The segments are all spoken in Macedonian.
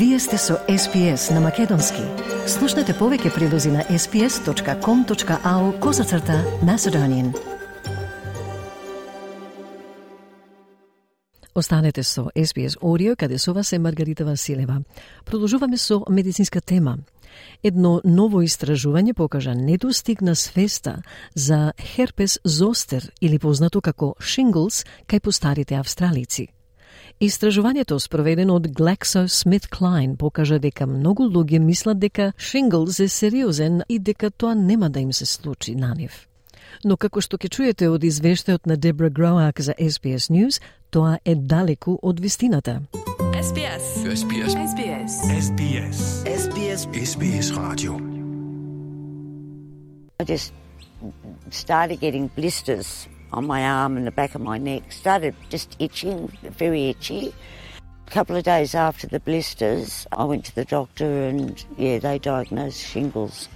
Вие сте со SPS на Македонски. Слушнете повеќе прилози на sps.com.au козацрта на Седонин. Останете со SPS Audio, каде со вас е Маргарита Василева. Продолжуваме со медицинска тема. Едно ново истражување покажа недостигна свеста за херпес зостер или познато како шинглс кај постарите австралици – Истражувањето спроведено од GlaxoSmithKline покажа дека многу луѓе мислат дека shingles е сериозен и дека тоа нема да им се случи на нив. Но како што ќе чуете од извештајот на Дебра Гроак за SBS News, тоа е далеку од вистината. SBS. SBS. SBS. SBS. SBS. SBS Radio. I just started getting blisters on my arm and the back of my neck. Started just itching, very itchy. A couple of days after the blisters, I went to the doctor and yeah, they diagnosed shingles.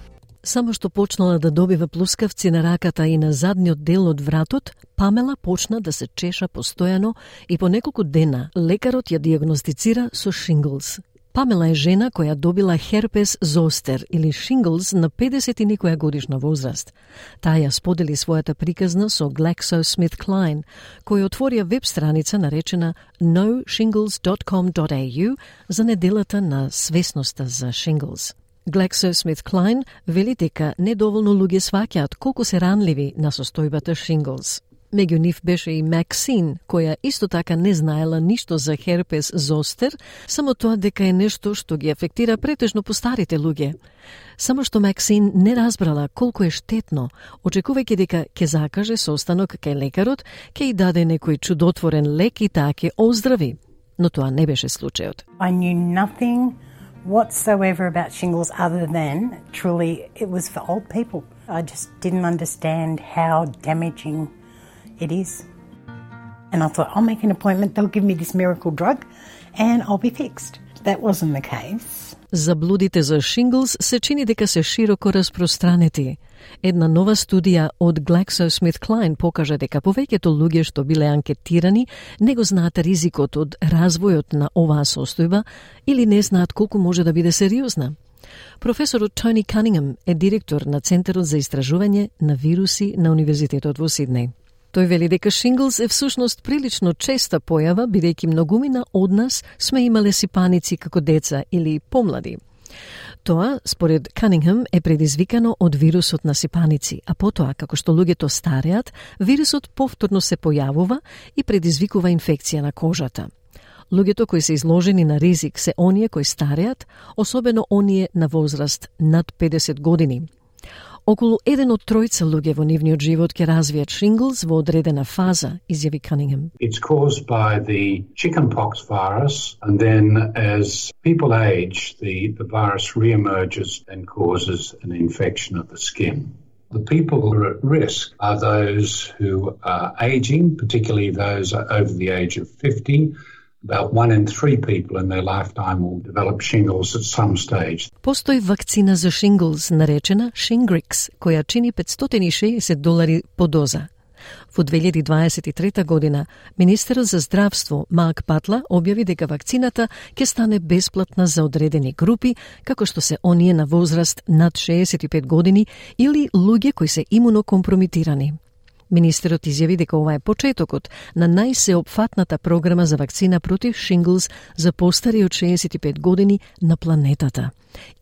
Само што почнала да добива плускавци на раката и на задниот дел од вратот, Памела почна да се чеша постојано и по неколку дена лекарот ја диагностицира со шинглс. Памела е жена која добила херпес зостер или шинглс на 50 и некоја годишна возраст. Таа ја сподели својата приказна со GlaxoSmithKline, кој отворија веб страница наречена noshingles.com.au за неделата на свесноста за шинглс. GlaxoSmithKline вели дека недоволно луѓе сваќаат колку се ранливи на состојбата шинглс. Меѓу нив беше и Максин, која исто така не знаела ништо за херпес зостер, само тоа дека е нешто што ги афектира претежно постарите луѓе. Само што Максин не разбрала колку е штетно, очекувајќи дека ќе закаже состанок кај лекарот, ќе и даде некој чудотворен лек и таа ќе оздрави. Но тоа не беше случајот. I knew nothing whatsoever about shingles other than truly it was for old people. I just didn't understand how damaging it is. And I thought, I'll make an appointment, they'll give me this miracle drug, and I'll be fixed. That wasn't the case. Заблудите за шинглс се чини дека се широко распространети. Една нова студија од GlaxoSmithKline покажа дека повеќето луѓе што биле анкетирани не го знаат ризикот од развојот на оваа состојба или не знаат колку може да биде сериозна. Професорот Тони Канингем е директор на Центарот за истражување на вируси на Универзитетот во Сиднеј. Тој вели дека шинглс е всушност прилично честа појава, бидејќи многумина од нас сме имале сипаници како деца или помлади. Тоа, според Канингем, е предизвикано од вирусот на сипаници, а потоа, како што луѓето стареат, вирусот повторно се појавува и предизвикува инфекција на кожата. Луѓето кои се изложени на ризик се оние кои стареат, особено оние на возраст над 50 години, Околу еден од тројца луѓе во нивниот живот ќе развијат шинглс во одредена фаза, изјави Канингем. It's caused by the chickenpox virus, and then as people age, the, the virus reemerges and causes an infection of the skin. The people who are at risk are those who are aging, particularly those over the age of 50, About one in three people in their lifetime will develop shingles at some stage. Постои вакцина за шинглс наречена Shingrix, која чини 560 долари по доза. Во 2023 година, Министерот за здравство Мак Патла објави дека вакцината ќе стане бесплатна за одредени групи, како што се оние на возраст над 65 години или луѓе кои се имунокомпромитирани. Министерот изјави дека ова е почетокот на најсеопфатната програма за вакцина против шинглс за постари од 65 години на планетата.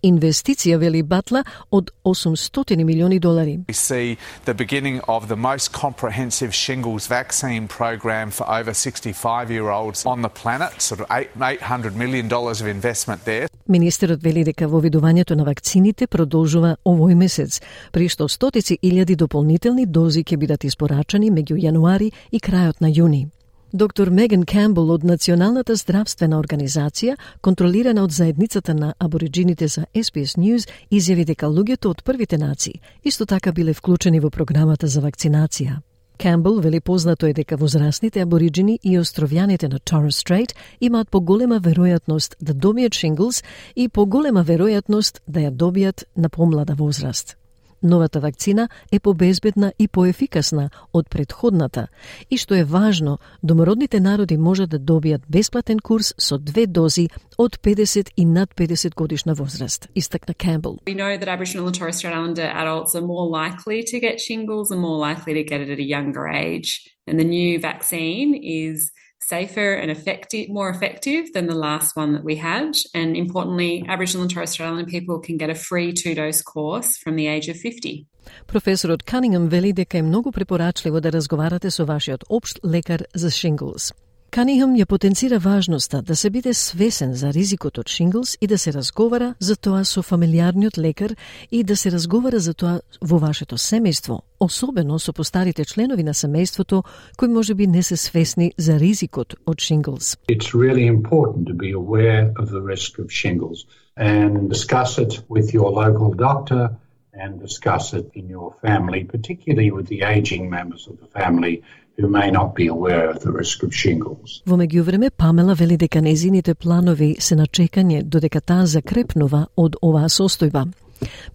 Инвестиција, вели Батла, од 800 милиони долари. We see the beginning of the most comprehensive shingles vaccine program for over 65-year-olds on the planet, sort of $800 million dollars of investment there. Министерот вели дека вовидувањето на вакцините продолжува овој месец, при што стотици илјади дополнителни дози ќе бидат испорачани меѓу јануари и крајот на јуни. Доктор Меган Кембл од Националната здравствена организација, контролирана од заедницата на абориджините за SBS News, изјави дека луѓето од првите нации исто така биле вклучени во програмата за вакцинација. Кембл вели познато е дека возрастните абориджини и островјаните на Торрес Стрейт имаат поголема веројатност да добијат шинглс и поголема веројатност да ја добијат на помлада возраст новата вакцина е побезбедна и поефикасна од предходната и што е важно, домородните народи можат да добијат бесплатен курс со две дози од 50 и над 50 годишна возраст, истакна Кембл. We know that Aboriginal and Torres Strait Islander adults are more likely to get shingles and more likely to get it at a younger age. And the new vaccine is safer and effective, more effective than the last one that we had. And importantly, Aboriginal and Torres Strait Islander people can get a free two-dose course from the age of 50. Професорот Канингем вели дека е многу препорачливо да разговарате со вашиот општ лекар за шинглс. Канихам ја потенцира важноста да се биде свесен за ризикот од шинглс и да се разговара за тоа со фамилиарниот лекар и да се разговара за тоа во вашето семејство, особено со постарите членови на семејството кои може би не се свесни за ризикот од шинглс. It's really important to be aware of the risk of shingles and discuss it with your local doctor and discuss it in your family, particularly with the aging members of the family who may not be aware of the risk of shingles. Во меѓувреме, Памела вели дека незините планови се на чекање додека таа закрепнува од оваа состојба.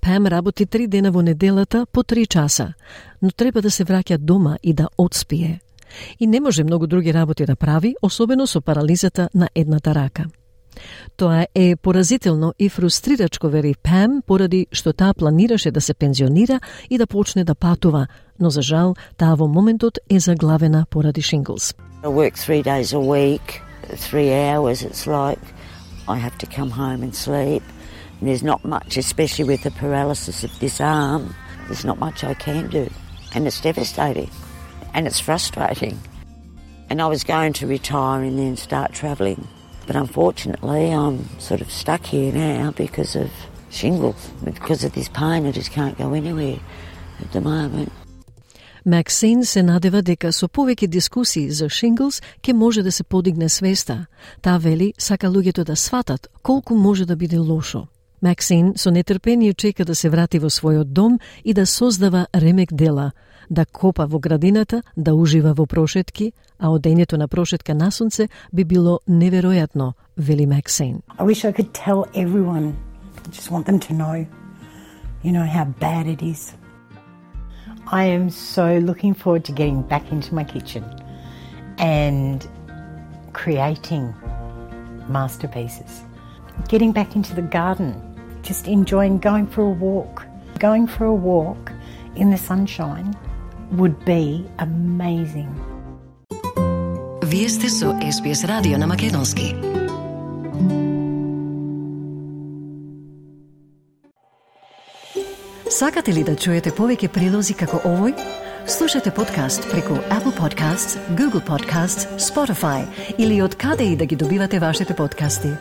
Пам работи три дена во неделата по три часа, но треба да се враќа дома и да одспие. И не може многу други работи да прави, особено со парализата на едната рака. Тоа е поразително и фрустрирачко, вери Пем поради што таа планираше да се пензионира и да почне да патува, но за жал таа во моментот е заглавена поради шинглс. I work three days a week, three hours it's like. I have to come home and sleep. And there's not much, especially with the paralysis of this arm, there's not much I can do. And it's devastating. And it's frustrating. And I was going to retire and then start travelling. But unfortunately, I'm sort of stuck here now because of shingles. Because of this pain, I just can't go anywhere at the moment. Максин се надева дека со повеќе дискусии за шинглс ќе може да се подигне свеста. Та вели сака луѓето да сватат колку може да биде лошо. Максин со нетрпение чека да се врати во својот дом и да создава ремек дела, да копа во градината, да ужива во прошетки, а одењето на прошетка на сонце би било неверојатно, вели Максин. I wish I could tell everyone. I just want them to know, you know, how bad it is. I am so looking forward to getting back into my kitchen and creating masterpieces. Getting back into the garden, just enjoying going for a walk. Going for a walk in the sunshine would be amazing. Вие сте со SBS радио на Македонски. Сакате ли да чуете повеќе прилози како овој? Слушате подкаст преку Apple Podcasts, Google Podcasts, Spotify или од каде и да ги добивате вашите подкасти.